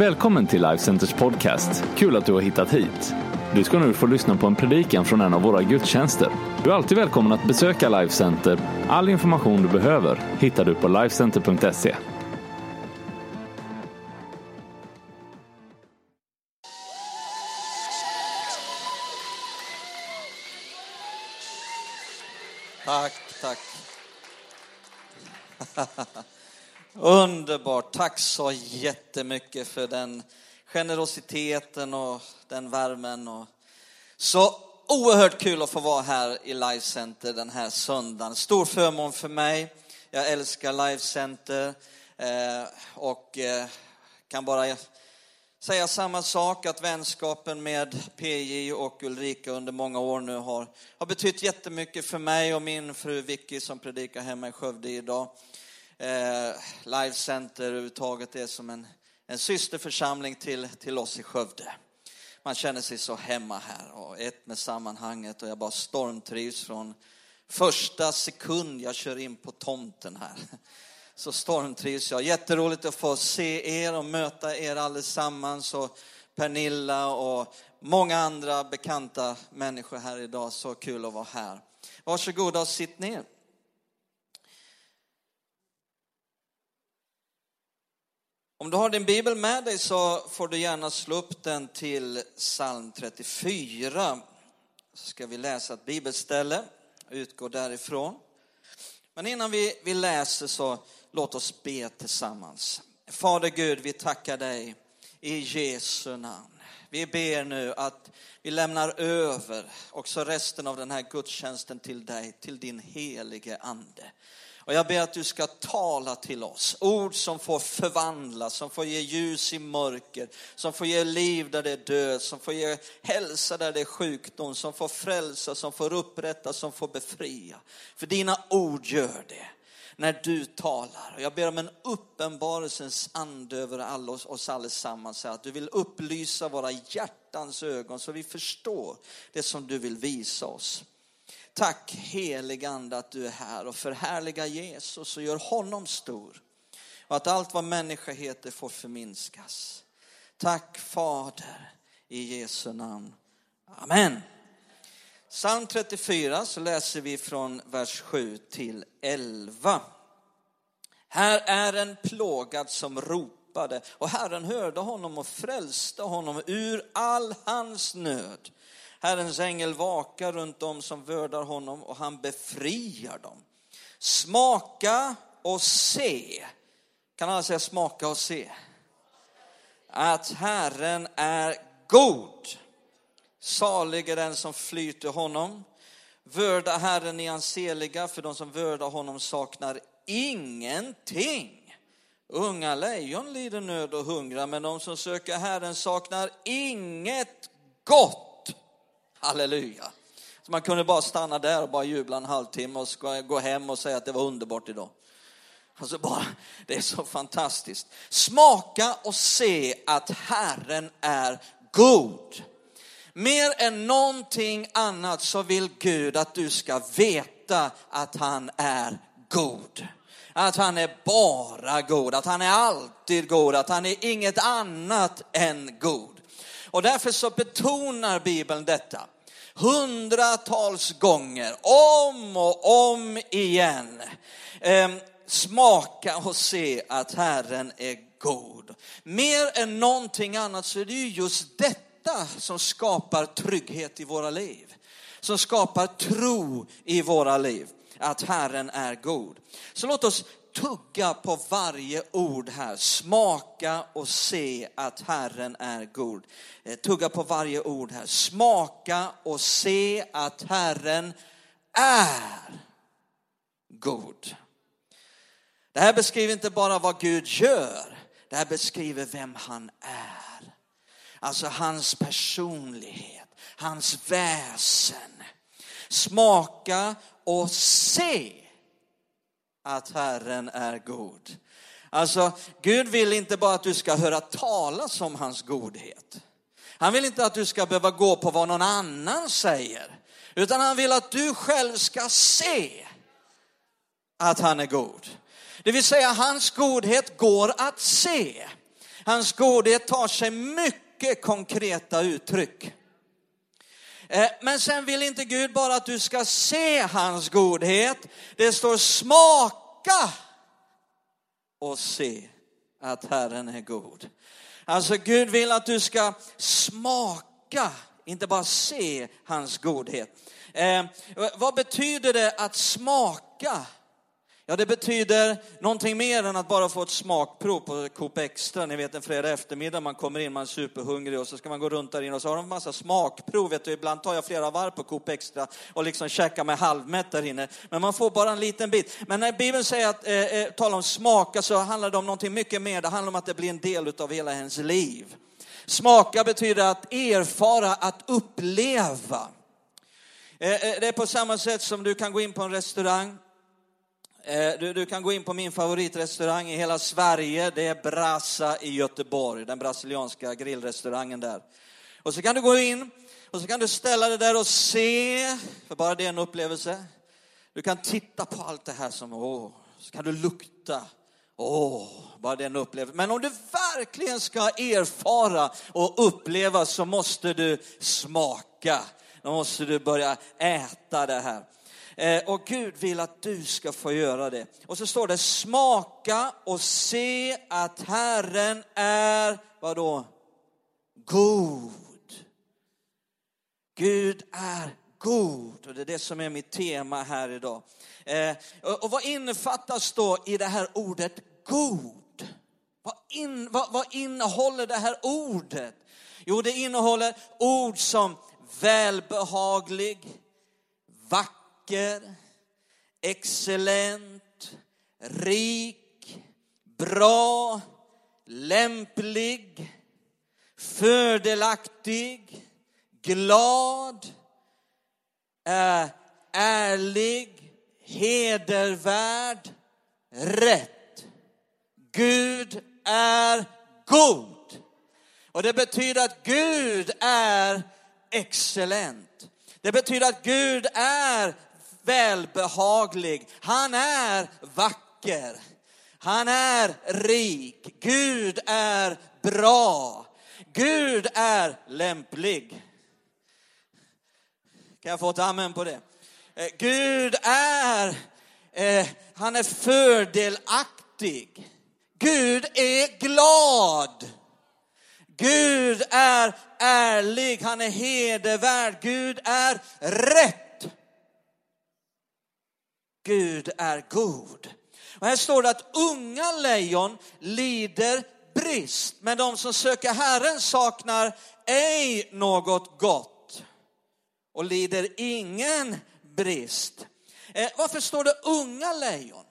Välkommen till Life Centers podcast. Kul att du har hittat hit. Du ska nu få lyssna på en predikan från en av våra gudstjänster. Du är alltid välkommen att besöka Life Center. All information du behöver hittar du på lifecenter.se. Tack så jättemycket för den generositeten och den värmen. Och så oerhört kul att få vara här i Life Center den här söndagen. Stor förmån för mig. Jag älskar Life Center eh, och eh, kan bara säga samma sak, att vänskapen med PJ och Ulrika under många år nu har, har betytt jättemycket för mig och min fru Vicky som predikar hemma i Skövde idag. Eh, Life Center överhuvudtaget är som en, en systerförsamling till, till oss i Skövde. Man känner sig så hemma här och ett med sammanhanget och jag bara stormtrivs från första sekund jag kör in på tomten här så stormtrivs jag. Jätteroligt att få se er och möta er allesammans och Pernilla och många andra bekanta människor här idag. Så kul att vara här. Varsågoda och sitt ner. Om du har din bibel med dig så får du gärna slå upp den till psalm 34. Så ska vi läsa ett bibelställe, utgå därifrån. Men innan vi, vi läser så låt oss be tillsammans. Fader Gud, vi tackar dig i Jesu namn. Vi ber nu att vi lämnar över också resten av den här gudstjänsten till dig, till din helige Ande. Och jag ber att du ska tala till oss, ord som får förvandla, som får ge ljus i mörker, som får ge liv där det är död, som får ge hälsa där det är sjukdom, som får frälsa, som får upprätta, som får befria. För dina ord gör det när du talar. Jag ber om en uppenbarelsens ande över alla oss, oss allesammans. Att du vill upplysa våra hjärtans ögon så vi förstår det som du vill visa oss. Tack heligande att du är här och förhärliga Jesus och gör honom stor. Och att allt vad människa heter får förminskas. Tack Fader i Jesu namn. Amen. Psalm 34 så läser vi från vers 7 till 11. Här är en plågad som ropade och Herren hörde honom och frälste honom ur all hans nöd. Herrens ängel vakar runt dem som vördar honom och han befriar dem. Smaka och se. Kan alla säga smaka och se? Att Herren är god. Salig är den som flyr till honom. Vörda Herren i hans seliga, för de som vördar honom saknar ingenting. Unga lejon lider nöd och hungrar, men de som söker Herren saknar inget gott. Halleluja. Så man kunde bara stanna där och bara jubla en halvtimme och gå hem och säga att det var underbart idag. Alltså bara, det är så fantastiskt. Smaka och se att Herren är god. Mer än någonting annat så vill Gud att du ska veta att han är god. Att han är bara god, att han är alltid god, att han är inget annat än god. Och därför så betonar Bibeln detta hundratals gånger, om och om igen. Ehm, smaka och se att Herren är god. Mer än någonting annat så är det ju just detta som skapar trygghet i våra liv. Som skapar tro i våra liv, att Herren är god. Så låt oss tugga på varje ord här. Smaka och se att Herren är god. Eh, tugga på varje ord här. Smaka och se att Herren är god. Det här beskriver inte bara vad Gud gör, det här beskriver vem han är. Alltså hans personlighet, hans väsen. Smaka och se att Herren är god. Alltså, Gud vill inte bara att du ska höra talas om hans godhet. Han vill inte att du ska behöva gå på vad någon annan säger, utan han vill att du själv ska se att han är god. Det vill säga, hans godhet går att se. Hans godhet tar sig mycket konkreta uttryck. Eh, men sen vill inte Gud bara att du ska se hans godhet. Det står smak smaka och se att Herren är god. Alltså Gud vill att du ska smaka, inte bara se hans godhet. Eh, vad betyder det att smaka? Ja, det betyder någonting mer än att bara få ett smakprov på Coop Extra. Ni vet en fredag eftermiddag, man kommer in, man är superhungrig och så ska man gå runt där inne och så har de en massa smakprov. Vet du, ibland tar jag flera varv på Coop Extra och liksom käkar mig halvmätt där inne. Men man får bara en liten bit. Men när Bibeln säger att, eh, eh talar om smaka så handlar det om någonting mycket mer. Det handlar om att det blir en del av hela ens liv. Smaka betyder att erfara, att uppleva. Eh, eh, det är på samma sätt som du kan gå in på en restaurang Eh, du, du, kan gå in på min favoritrestaurang i hela Sverige. Det är Brasa i Göteborg, den brasilianska grillrestaurangen där. Och så kan du gå in och så kan du ställa dig där och se, för bara det är en upplevelse. Du kan titta på allt det här som, åh, så kan du lukta. Åh, bara det är en upplevelse. Men om du verkligen ska erfara och uppleva så måste du smaka. Då måste du börja äta det här. Eh, och Gud vill att du ska få göra det. Och så står det smaka och se att Herren är, vadå? God. Gud är god och det är det som är mitt tema här idag. Eh, och vad innefattas då i det här ordet god? Vad, in, vad, vad innehåller det här ordet? Jo, det innehåller ord som välbehaglig, vacker, vacker, excellent, rik, bra, lämplig, fördelaktig, glad, ärlig, hedervärd, rätt. Gud är god. Och det betyder att Gud är excellent. Det betyder att Gud är välbehaglig. Han är vacker. Han är rik. Gud är bra. Gud är lämplig. Kan jag få ett amen på det? Eh, Gud är, eh, han är fördelaktig. Gud är glad. Gud är ärlig, han är hedervärd. Gud är rätt. Gud är god. Och här står det att unga lejon lider brist, men de som söker Herren saknar ej något gott och lider ingen brist. Eh, varför står det unga lejon?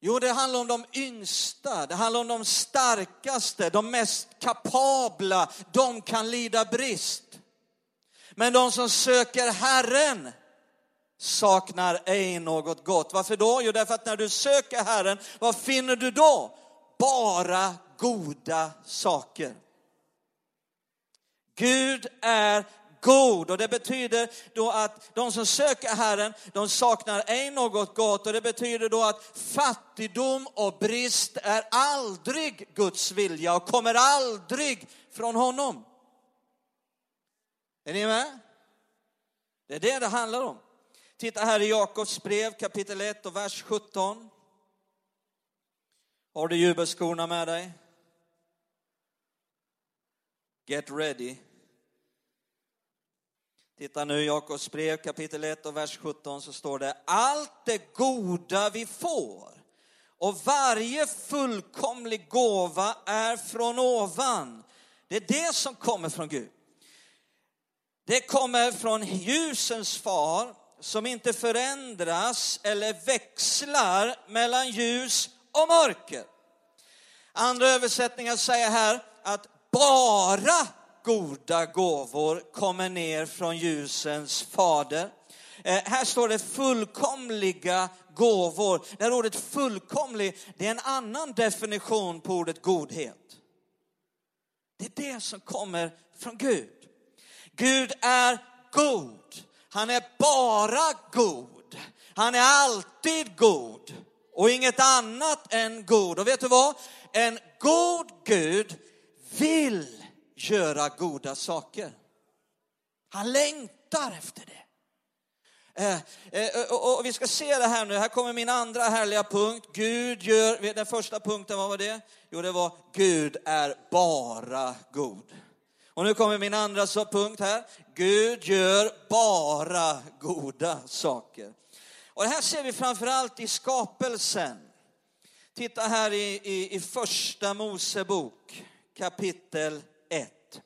Jo, det handlar om de yngsta, det handlar om de starkaste, de mest kapabla. De kan lida brist. Men de som söker Herren saknar ej något gott. Varför då? Jo, därför att när du söker Herren, vad finner du då? Bara goda saker. Gud är god och det betyder då att de som söker Herren, de saknar ej något gott och det betyder då att fattigdom och brist är aldrig Guds vilja och kommer aldrig från honom. Är ni med? Det är det det handlar om. Titta här i Jakobs brev kapitel 1 och vers 17. Har du jubelskorna med dig? Get ready. Titta nu i Jakobs brev kapitel 1 och vers 17 så står det allt det goda vi får och varje fullkomlig gåva är från ovan. Det är det som kommer från Gud. Det kommer från ljusens far som inte förändras eller växlar mellan ljus och mörker. Andra översättningar säger här att bara goda gåvor kommer ner från ljusens fader. Eh, här står det fullkomliga gåvor. Det här ordet fullkomlig, det är en annan definition på ordet godhet. Det är det som kommer från Gud. Gud är god. Han är bara god. Han är alltid god. och inget annat än god. Och vet du vad? En god Gud vill göra goda saker. Han längtar efter det. Eh, eh, eh och, och, vi ska se det här nu, här kommer min andra härliga punkt. Gud gör, den första punkten, vad var det? Jo, det var Gud är bara god. Och nu kommer min andra punkt här. Gud gör bara goda saker. Och det här ser vi framförallt i skapelsen. Titta här i, i, i första Mosebok kapitel 1.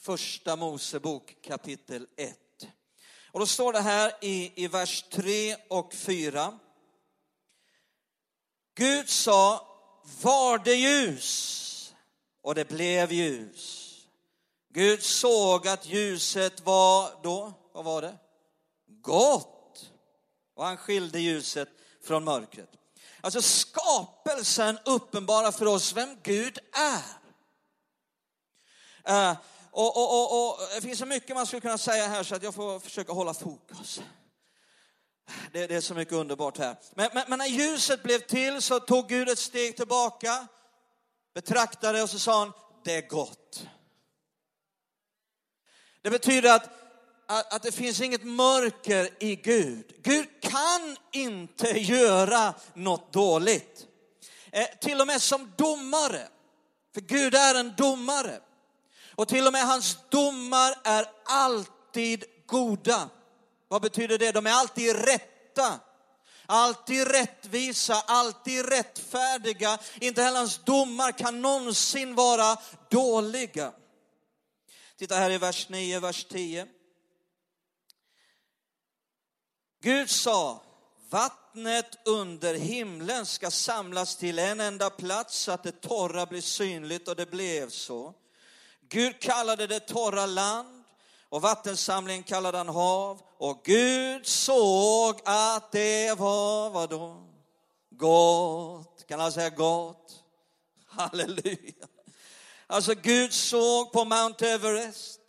Första Mosebok kapitel 1. Och då står det här i, i vers 3 och 4. Gud sa, var det ljus? Och det blev ljus. Gud såg att ljuset var då, vad var det? Gott. Och han skilde ljuset från mörkret. Alltså skapelsen uppenbarar för oss vem Gud är. Uh, och, och, och, och, det finns så mycket man skulle kunna säga här så att jag får försöka hålla fokus. Det, det är så mycket underbart här. Men, men, men, när ljuset blev till så tog Gud ett steg tillbaka, betraktade och så sa han, det är gott. Det betyder att, att, att det finns inget mörker i Gud. Gud kan inte göra något dåligt. Eh, till och med som domare, för Gud är en domare. Och till och med hans domar är alltid goda. Vad betyder det? De är alltid rätta. Alltid rättvisa, alltid rättfärdiga. Inte heller hans domar kan någonsin vara dåliga. Titta här i vers 9, vers 10. Gud sa, vattnet under himlen ska samlas till en enda plats så att det torra blir synligt och det blev så. Gud kallade det torra land och vattensamlingen kallade han hav. Och Gud såg att det var vadå? Gott. Kan alla säga gott? Halleluja. Alltså Gud såg på Mount Everest.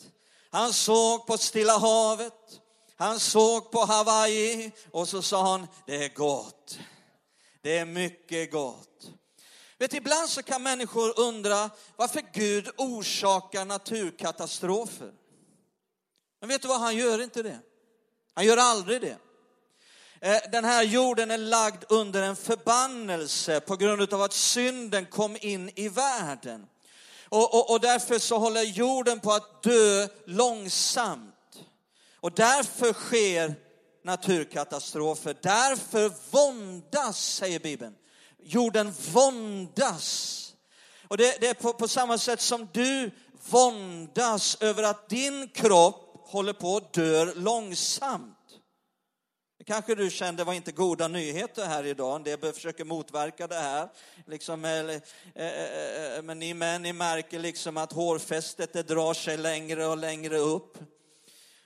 Han såg på Stilla havet. Han såg på Hawaii och så sa han, det är gott. Det är mycket gott. Vet, ibland så kan människor undra varför Gud orsakar naturkatastrofer. Men vet du vad, han gör inte det. Han gör aldrig det. Eh, den här jorden är lagd under en förbannelse på grund av att synden kom in i världen. Och, och, och därför så håller jorden på att dö långsamt. Och därför sker naturkatastrofer. Därför våndas, säger Bibeln. Jorden våndas. Och det, det är på, på, samma sätt som du våndas över att din kropp håller på att dö långsamt. Det kanske du kände var inte goda nyheter här idag. En del försöker motverka det här. Liksom, eh, eller, eh eh, eh, eh, men ni män, ni märker liksom att hårfästet det drar sig längre och längre upp.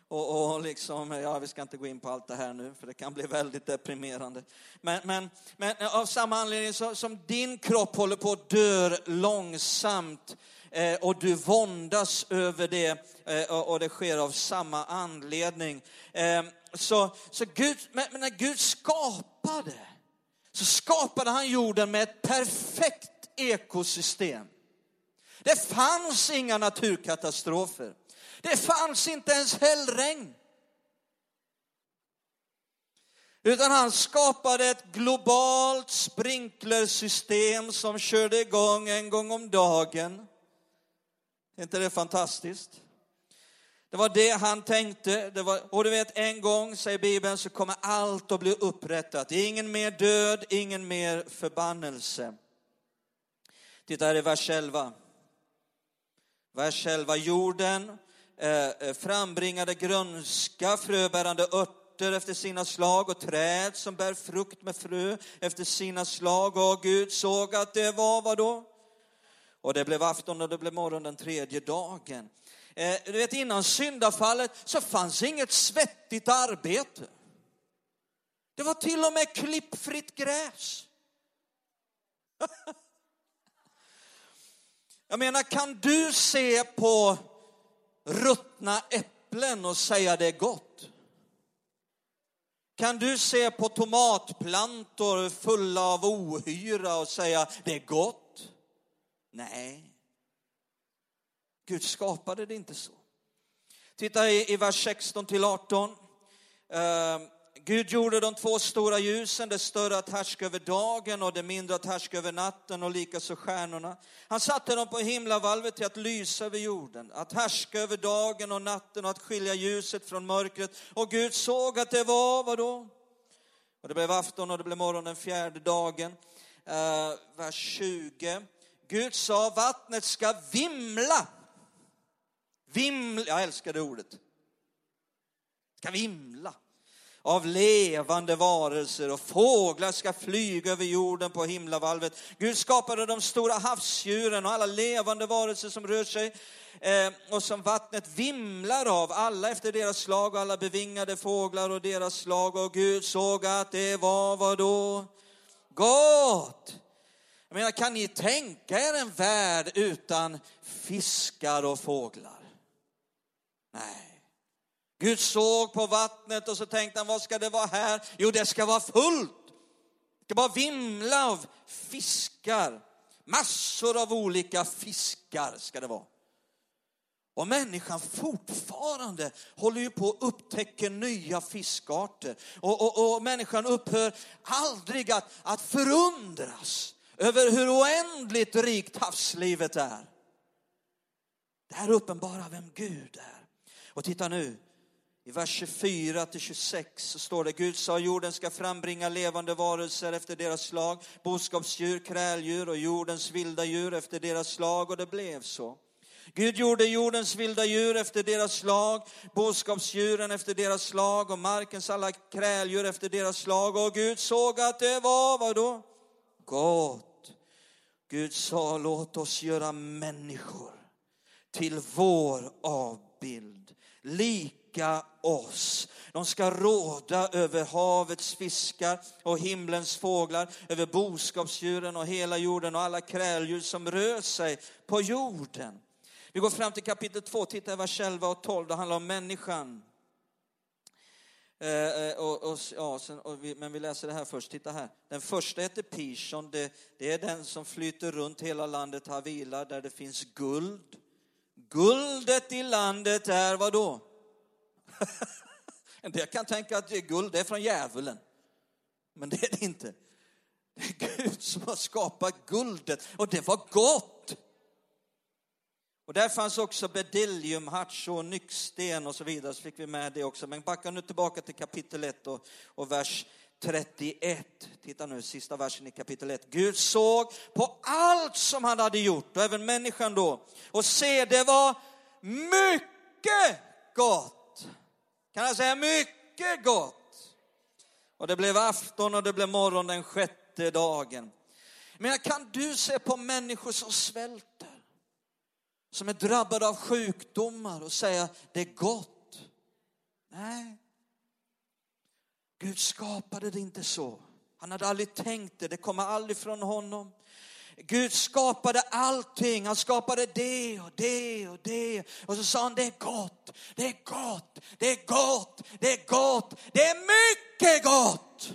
Och, och liksom, ja, vi ska inte gå in på allt det här nu, för det kan bli väldigt deprimerande. Men, men, men av samma anledning så, som din kropp håller på att dö långsamt eh, Eh, och du våndas över det eh, och det sker av samma anledning. Eh, så, så Gud, men när Gud skapade, så skapade han jorden med ett perfekt ekosystem. Det fanns inga naturkatastrofer. Det fanns inte ens hällregn. Utan han skapade ett globalt sprinklersystem som körde igång en gång om dagen. Är inte det fantastiskt? Det var det han tänkte. Det var, och du vet, en gång, säger Bibeln, så kommer allt att bli upprättat. Ingen mer död, ingen mer förbannelse. Titta här i vers 11. Vers 11. Jorden eh, eh, frambringade grönska, fröbärande örter efter sina slag och träd som bär frukt med frö efter sina slag. Och Gud såg att det var vad då? Och det blev afton och det blev morgon den tredje dagen. Eh, du vet innan syndafallet så fanns inget svettigt arbete. Det var till och med klippfritt gräs. Jag menar, kan du se på ruttna äpplen och säga det är gott. Kan du se på tomatplantor fulla av ohyra och säga det är gott? Nej. Gud skapade det inte så. Titta i, i vers 16 till 18. Uh, ehm, Gud gjorde de två stora ljusen, det större att härska över dagen och det mindre att härska över natten och likaså stjärnorna. Han satte dem på himlavalvet till att lysa över jorden, att härska över dagen och natten och att skilja ljuset från mörkret. Och Gud såg att det var, vadå? Och det blev afton och det blev morgon den fjärde dagen. Uh, vers 20. Gud sa, vattnet ska vimla. Vimla, jag älskar det ordet. Ska vimla av levande varelser och fåglar ska flyga över jorden på himlavalvet. Gud skapade de stora havsdjuren och alla levande varelser som rör sig eh, och som vattnet vimlar av, alla efter deras slag och alla bevingade fåglar och deras slag. Och Gud såg att det var vad då? Gott! Jag menar, kan ni tänka er en värld utan fiskar och fåglar? Nej. Gud såg på vattnet och så tänkte han, vad ska det vara här? Jo, det ska vara fullt. Det ska bara vimla av fiskar. Massor av olika fiskar ska det vara. Och människan fortfarande håller ju på att upptäcka nya fiskarter. Och, och, och människan upphör aldrig att, att förundras över hur oändligt rikt havslivet är. Det här uppenbarar vem Gud är. Och titta nu, i vers 24 till 26 så står det, Gud sa jorden ska frambringa levande varelser efter deras slag, boskapsdjur, kräldjur och jordens vilda djur efter deras slag och det blev så. Gud gjorde jordens vilda djur efter deras slag, boskapsdjuren efter deras slag och markens alla kräldjur efter deras slag och Gud såg att det var, vadå? Gott. Gud sa, låt oss göra människor till vår avbild, lika oss. De ska råda över havets fiskar och himlens fåglar, över boskapsdjuren och hela jorden och alla kräldjur som rör sig på jorden. Vi går fram till kapitel 2, titta i vers 11 och 12, det handlar om människan. Eh, eh, och, och, ja, sen, och vi, men vi läser det här först, titta här. Den första heter Pishon, det, det är den som flyter runt hela landet Havila där det finns guld. Guldet i landet är vad då? en del kan tänka att det är guld, det är från djävulen. Men det är det inte. Det är Gud som har skapat guldet och det var gott. Och där fanns också bedillium, harts och nycksten och så vidare, så fick vi med det också. Men backa nu tillbaka till kapitel 1 och, och vers 31. Titta nu, sista versen i kapitel 1. Gud såg på allt som han hade gjort, och även människan då, och se, det var mycket gott kan jag säga mycket gott. Och det blev afton och det blev morgon den sjätte dagen. Men kan du se på människor som svälter, som är drabbade av sjukdomar och säga det är gott? Nej. Gud skapade det inte så. Han hade aldrig tänkt det, det kommer aldrig från honom. Gud skapade allting. Han skapade det och det och det. Och så sa han, det är gott, det är gott, det är gott, det är gott, det är mycket gott.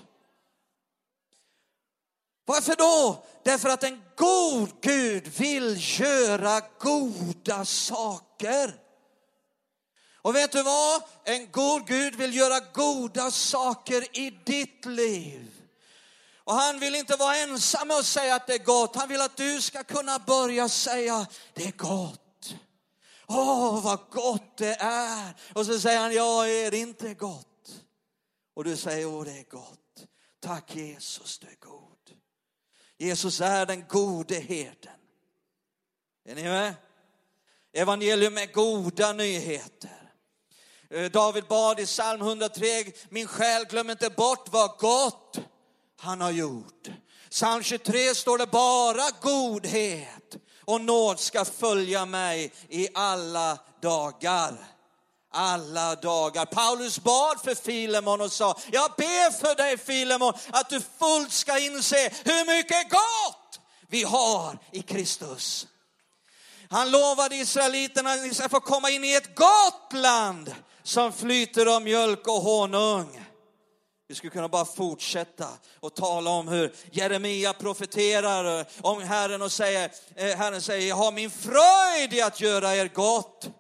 Varför då? Därför att en god Gud vill göra goda saker. Och vet du vad? En god Gud vill göra goda saker i ditt liv. Och han vill inte vara ensam med att säga att det är gott. Han vill att du ska kunna börja säga det är gott. Åh, oh, vad gott det är. Och så säger han, ja, är det inte gott? Och du säger, åh, det är gott. Tack Jesus, du är god. Jesus är den gode herden. Är ni med? Evangelium är goda nyheter. Eh, David bad i psalm 103, min själ glöm inte bort vad gott han har gjort. Psalm 23 står det bara godhet och nåd ska följa mig i alla dagar. Alla dagar. Paulus bad för Filemon och sa, jag ber för dig Filemon att du fullt ska inse hur mycket gott vi har i Kristus. Han lovade israeliterna att ni ska få komma in i ett gott land som flyter av mjölk och honung. Vi skulle kunna bara fortsätta och tala om hur Jeremia profeterar om Herren och säger, eh, Herren säger, jag har min fröjd i att göra er gott.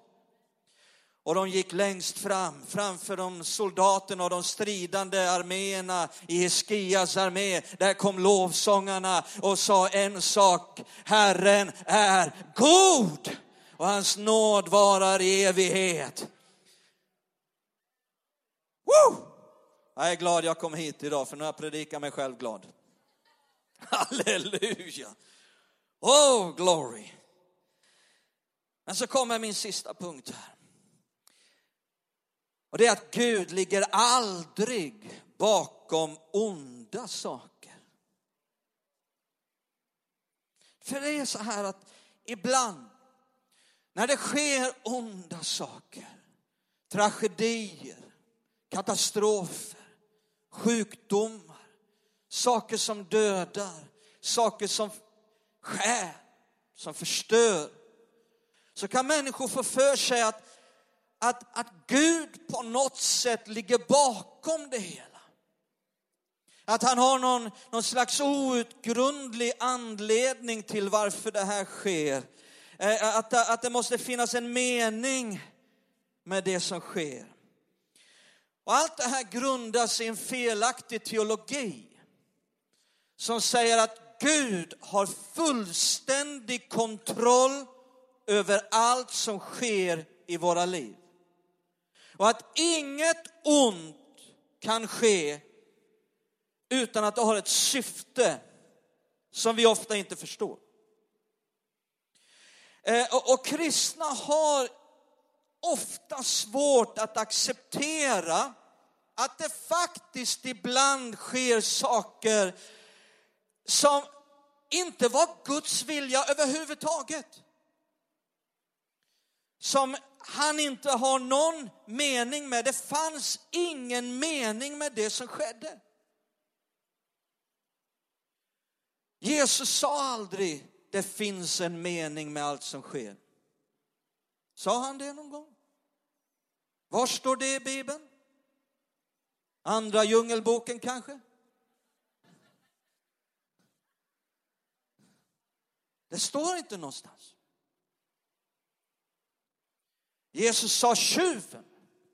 Och de gick längst fram, framför de soldaterna och de stridande arméerna i Hiskias armé. Där kom lovsångarna och sa en sak, Herren är god och hans nåd varar i evighet. Woo! Jag är glad jag kom hit idag för nu har jag predikat mig själv glad. Halleluja! Oh, glory! Men så kommer min sista punkt här. Och det är att Gud ligger aldrig bakom onda saker. För det är så här att ibland när det sker onda saker, tragedier, katastrofer, sjukdomar, saker som dödar, saker som skär, som förstör. Så kan människor få för sig att, att, att Gud på något sätt ligger bakom det hela. Att han har någon, någon slags outgrundlig anledning till varför det här sker. Eh, att, att det måste finnas en mening med det som sker. Och allt det här grundas i en felaktig teologi som säger att Gud har fullständig kontroll över allt som sker i våra liv. Och att inget ont kan ske utan att det har ett syfte som vi ofta inte förstår. Eh, och kristna har ofta svårt att acceptera att det faktiskt ibland sker saker som inte var Guds vilja överhuvudtaget. Som han inte har någon mening med. Det fanns ingen mening med det som skedde. Jesus sa aldrig det finns en mening med allt som sker. Sa han det någon gång? Var står det i Bibeln? Andra djungelboken kanske? Det står inte någonstans. Jesus sa tjuven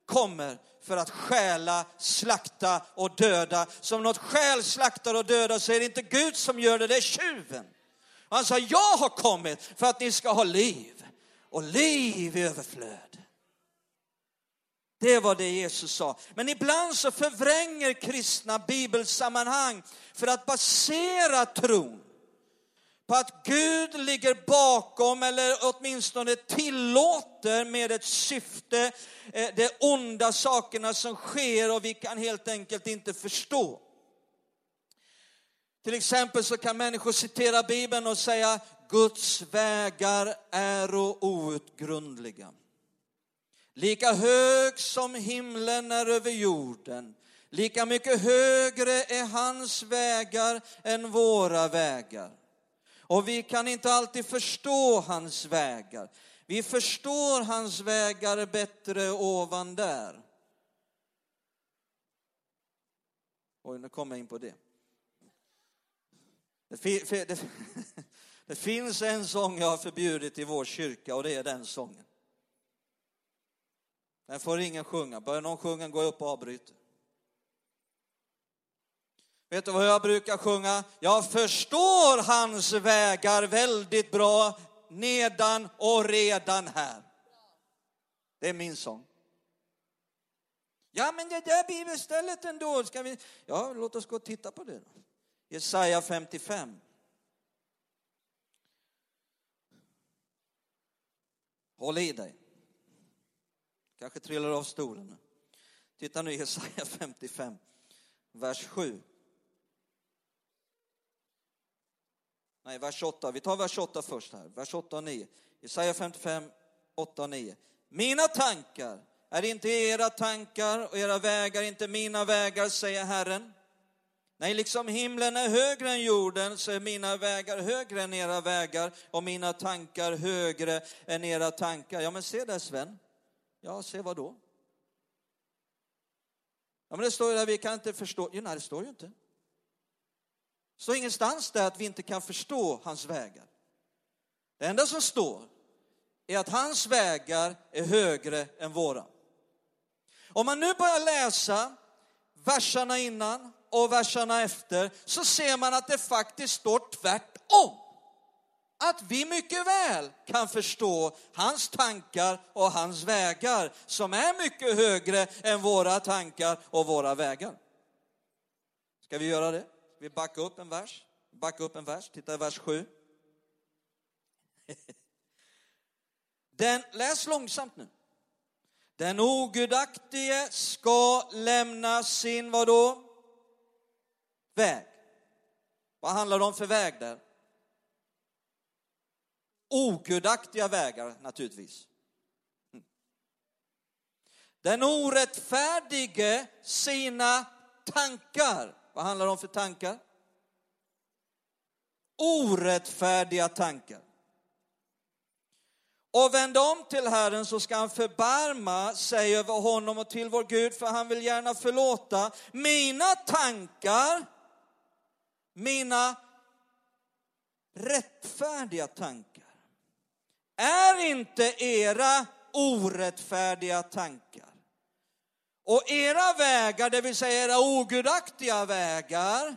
kommer för att stjäla, slakta och döda. Som något stjäl, slaktar och dödar så är det inte Gud som gör det, det är tjuven. Han sa, jag har kommit för att ni ska ha liv och liv i överflöd. Det var det Jesus sa. Men ibland så förvränger kristna bibelsammanhang för att basera tron på att Gud ligger bakom eller åtminstone tillåter med ett syfte eh, de onda sakerna som sker och vi kan helt enkelt inte förstå. Till exempel så kan människor citera Bibeln och säga Guds vägar är outgrundliga. Lika hög som himlen är över jorden, lika mycket högre är hans vägar än våra vägar. Och vi kan inte alltid förstå hans vägar. Vi förstår hans vägar bättre ovan där. Oj, nu kommer jag in på det. Det, det, det finns en sång jag har förbjudit i vår kyrka och det är den sången. Den får ingen sjunga. Börjar någon sjunga, går jag upp och avbryter. Vet du vad jag brukar sjunga? Jag förstår hans vägar väldigt bra nedan och redan här. Det är min sång. Ja, men det där bibelstället ändå, ska vi... Ja, låt oss gå och titta på det. Jesaja 55. Håll i dig. Kanske trillar av stolen. Titta nu i Jesaja 55, vers 7. Nej, vers 8. Vi tar vers 8 först här. Vers 8 och 9. Jesaja 55, 8 och 9. Mina tankar är inte era tankar och era vägar inte mina vägar, säger Herren. Nej, liksom himlen är högre än jorden så är mina vägar högre än era vägar och mina tankar högre än era tankar. Ja, men se där Sven. Ja, se vad då? Ja, men det står ju där, vi kan inte förstå. Jo, nej, det står ju inte. Det står ingenstans där att vi inte kan förstå hans vägar. Det enda som står är att hans vägar är högre än våra. Om man nu börjar läsa verserna innan och verserna efter så ser man att det faktiskt står tvärtom. Att vi mycket väl kan förstå hans tankar och hans vägar som är mycket högre än våra tankar och våra vägar. Ska vi göra det? Vi backar upp en vers. Backa upp en vers, titta i vers 7. Den, läs långsamt nu. Den ogudaktige ska lämna sin, vadå? Väg. Vad handlar det om för väg där? Ogudaktiga vägar naturligtvis. Mm. Den orättfärdige sina tankar. Vad handlar det om för tankar? Orättfärdiga tankar och vänd om till Herren så ska han förbarma sig över honom och till vår Gud för han vill gärna förlåta. Mina tankar, mina rättfärdiga tankar är inte era orättfärdiga tankar. Och era vägar, det vill säga era ogudaktiga vägar,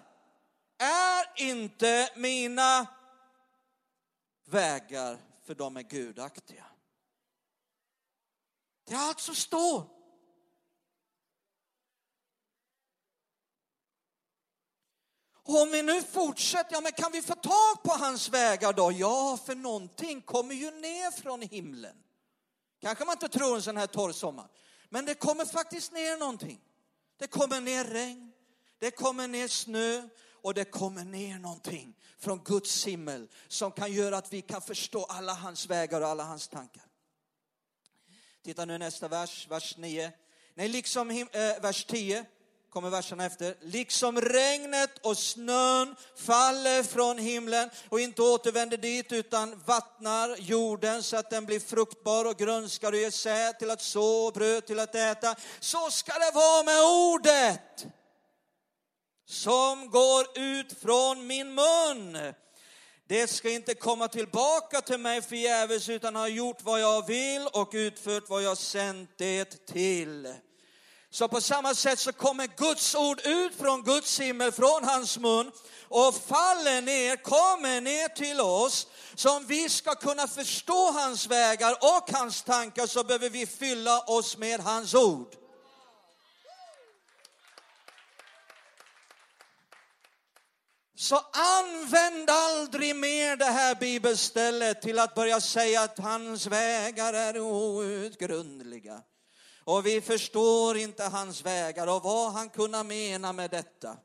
är inte mina vägar för de är gudaktiga. Det är allt som står. om vi nu fortsätter, ja men kan vi få tag på hans vägar då? Ja, för någonting kommer ju ner från himlen. Kanske man inte tror en sån här torr sommar. Men det kommer faktiskt ner någonting. Det kommer ner regn, det kommer ner snö och det kommer ner någonting från Guds himmel som kan göra att vi kan förstå alla hans vägar och alla hans tankar. Titta nu nästa vers, vers 9. Nej, liksom äh, vers 10 kommer verserna efter. Liksom regnet och snön faller från himlen och inte återvänder dit utan vattnar jorden så att den blir fruktbar och grönskar och ger säd till att så och bröd till att äta. Så ska det vara med ordet som går ut från min mun. Det ska inte komma tillbaka till mig förgäves utan har gjort vad jag vill och utfört vad jag sänt det till. Så på samma sätt så kommer Guds ord ut från Guds himmel, från hans mun och faller ner, kommer ner till oss. Så om vi ska kunna förstå hans vägar och hans tankar så behöver vi fylla oss med hans ord. Så använd aldrig mer det här bibelstället till att börja säga att hans vägar är outgrundliga. Och vi förstår inte hans vägar och vad han kunna mena med detta.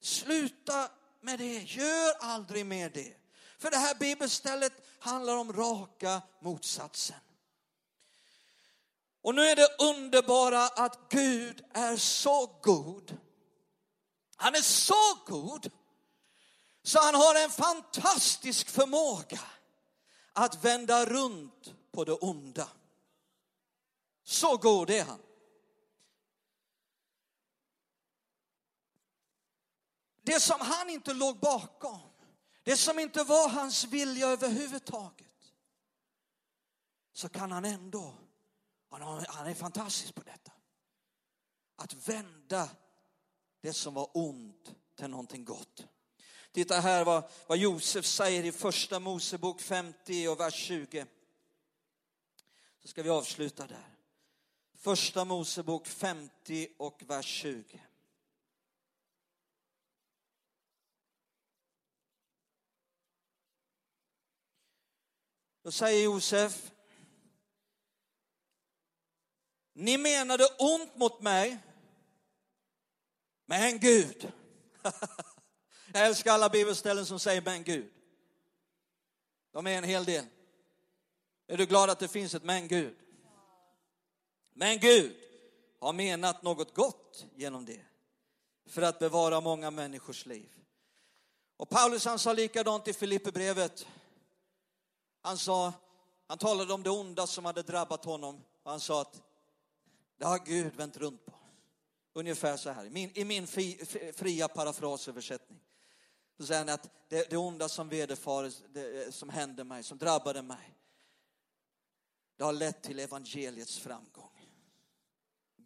Sluta med det, gör aldrig mer det. För det här bibelstället handlar om raka motsatsen. Och nu är det underbara att Gud är så god han är så god så han har en fantastisk förmåga att vända runt på det onda. Så god är han. Det som han inte låg bakom, det som inte var hans vilja överhuvudtaget, så kan han ändå, han är fantastisk på detta, att vända det som var ont till någonting gott. Titta här vad, vad Josef säger i första Mosebok 50 och vers 20. Så ska vi avsluta där. Första Mosebok 50 och vers 20. Då säger Josef, ni menade ont mot mig men Gud. Jag älskar alla bibelställen som säger men Gud. De är en hel del. Är du glad att det finns ett men Gud? Men Gud har menat något gott genom det för att bevara många människors liv. Och Paulus han sa likadant i Filipperbrevet. Han sa, han talade om det onda som hade drabbat honom och han sa att det har Gud vänt runt på. Ungefär så här, i min, i min fi, fria parafrasöversättning. Så säger han att det, det onda som vederfares, det, som hände mig, som drabbade mig, det har lett till evangeliets framgång.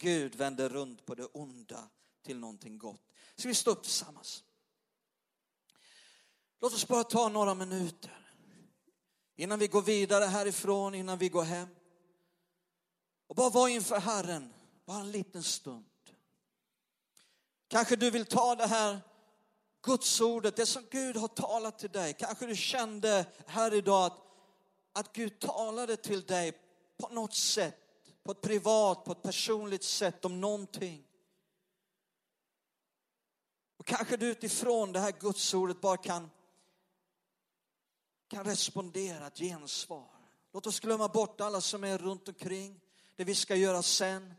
Gud vänder runt på det onda till någonting gott. Ska vi stå upp tillsammans? Låt oss bara ta några minuter innan vi går vidare härifrån, innan vi går hem. Och bara vara inför Herren, bara en liten stund. Kanske du vill ta det här Gudsordet, det som Gud har talat till dig. Kanske du kände här idag att, att Gud talade till dig på något sätt, på ett privat, på ett personligt sätt om någonting. Och kanske du utifrån det här Gudsordet bara kan, kan respondera ett gensvar. Låt oss glömma bort alla som är runt omkring, det vi ska göra sen,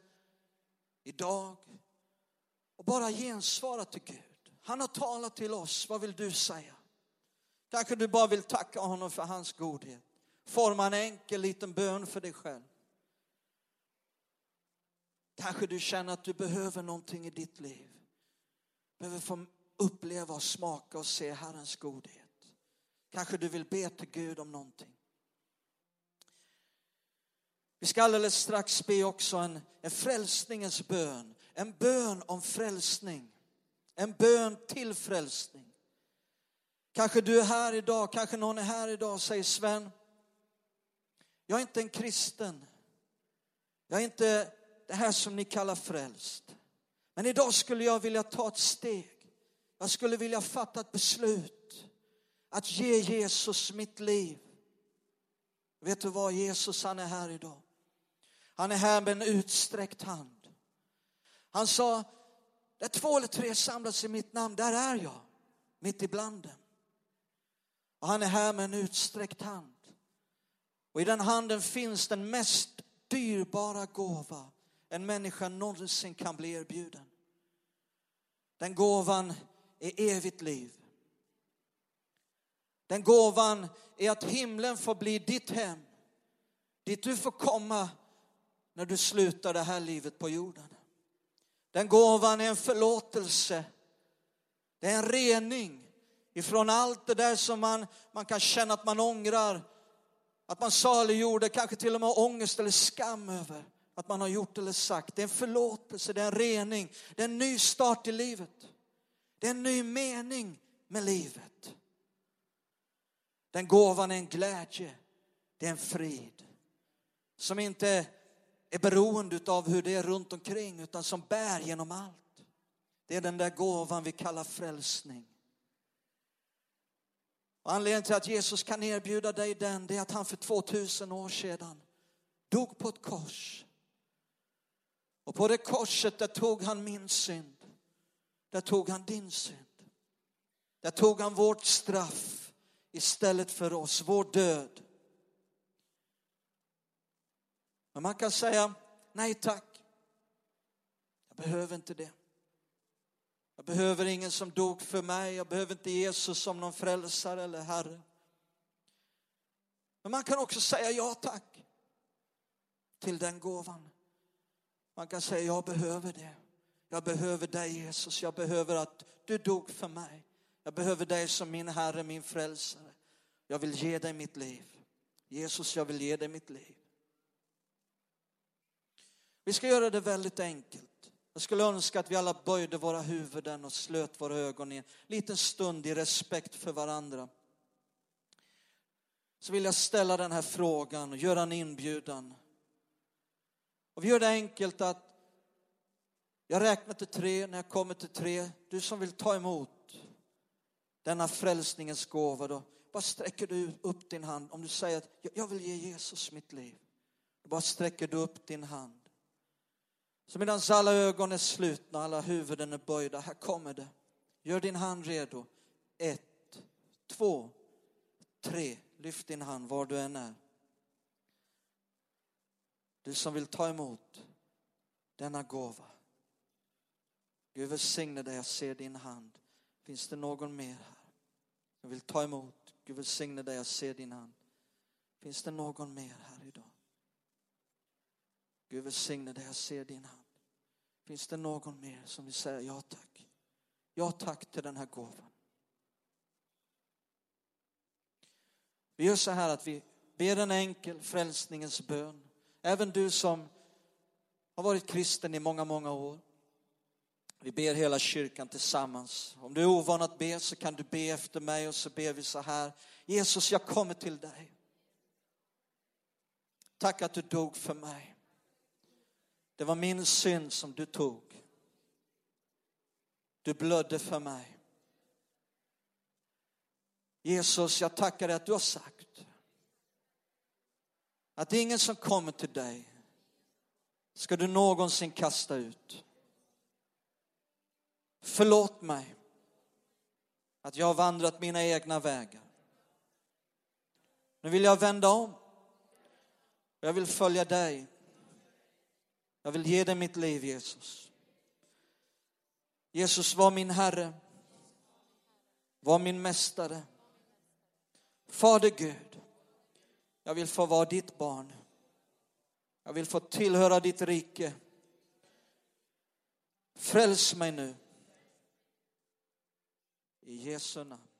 idag. Och bara gensvara till Gud. Han har talat till oss, vad vill du säga? Kanske du bara vill tacka honom för hans godhet. Forma en enkel liten bön för dig själv. Kanske du känner att du behöver någonting i ditt liv. Behöver få uppleva och smaka och se Herrens godhet. Kanske du vill be till Gud om någonting. Vi ska alldeles strax be också en, en frälsningens bön. En bön om frälsning. En bön till frälsning. Kanske du är här idag, kanske någon är här idag och säger Sven, jag är inte en kristen. Jag är inte det här som ni kallar frälst. Men idag skulle jag vilja ta ett steg. Jag skulle vilja fatta ett beslut att ge Jesus mitt liv. Vet du vad, Jesus han är här idag. Han är här med en utsträckt hand. Han sa, där två eller tre samlas i mitt namn, där är jag, mitt ibland dem. Och han är här med en utsträckt hand. Och i den handen finns den mest dyrbara gåva en människa någonsin kan bli erbjuden. Den gåvan är evigt liv. Den gåvan är att himlen får bli ditt hem. Dit du får komma när du slutar det här livet på jorden. Den gåvan är en förlåtelse. Det är en rening ifrån allt det där som man, man kan känna att man ångrar. Att man saliggjorde, kanske till och med ångest eller skam över att man har gjort eller sagt. Det är en förlåtelse, det är en rening, det är en ny start i livet. Det är en ny mening med livet. Den gåvan är en glädje, det är en frid som inte är beroende av hur det är runt omkring utan som bär genom allt. Det är den där gåvan vi kallar frälsning. Och anledningen till att Jesus kan erbjuda dig den, det är att han för 2000 år sedan dog på ett kors. Och på det korset där tog han min synd. Där tog han din synd. Där tog han vårt straff istället för oss, vår död. Men man kan säga, nej tack. Jag behöver inte det. Jag behöver ingen som dog för mig. Jag behöver inte Jesus som någon frälsare eller Herre. Men man kan också säga ja tack till den gåvan. Man kan säga jag behöver det. Jag behöver dig Jesus. Jag behöver att du dog för mig. Jag behöver dig som min Herre, min frälsare. Jag vill ge dig mitt liv. Jesus, jag vill ge dig mitt liv. Vi ska göra det väldigt enkelt. Jag skulle önska att vi alla böjde våra huvuden och slöt våra ögon i en liten stund i respekt för varandra. Så vill jag ställa den här frågan och göra en inbjudan. Och vi gör det enkelt att jag räknar till tre, när jag kommer till tre, du som vill ta emot denna frälsningens gåva, då bara sträcker du upp din hand. Om du säger att jag vill ge Jesus mitt liv, då bara sträcker du upp din hand. Så medan alla ögon är slutna, alla huvuden är böjda, här kommer det. Gör din hand redo. Ett, två, tre. Lyft din hand var du än är. Du som vill ta emot denna gåva. Gud välsigne dig, jag ser din hand. Finns det någon mer här? Jag vill ta emot. Gud välsigne dig, jag ser din hand. Finns det någon mer här idag? Gud välsigne dig, jag ser din hand. Finns det någon mer som vill säga ja tack? Ja tack till den här gåvan. Vi gör så här att vi ber en enkel frälsningens bön. Även du som har varit kristen i många, många år. Vi ber hela kyrkan tillsammans. Om du är ovan att be så kan du be efter mig och så ber vi så här. Jesus, jag kommer till dig. Tack att du dog för mig. Det var min synd som du tog. Du blödde för mig. Jesus, jag tackar dig att du har sagt att ingen som kommer till dig ska du någonsin kasta ut. Förlåt mig att jag har vandrat mina egna vägar. Nu vill jag vända om. Jag vill följa dig. Jag vill ge dig mitt liv, Jesus. Jesus var min Herre, var min Mästare. Fader Gud, jag vill få vara ditt barn. Jag vill få tillhöra ditt rike. Fräls mig nu. I Jesu namn.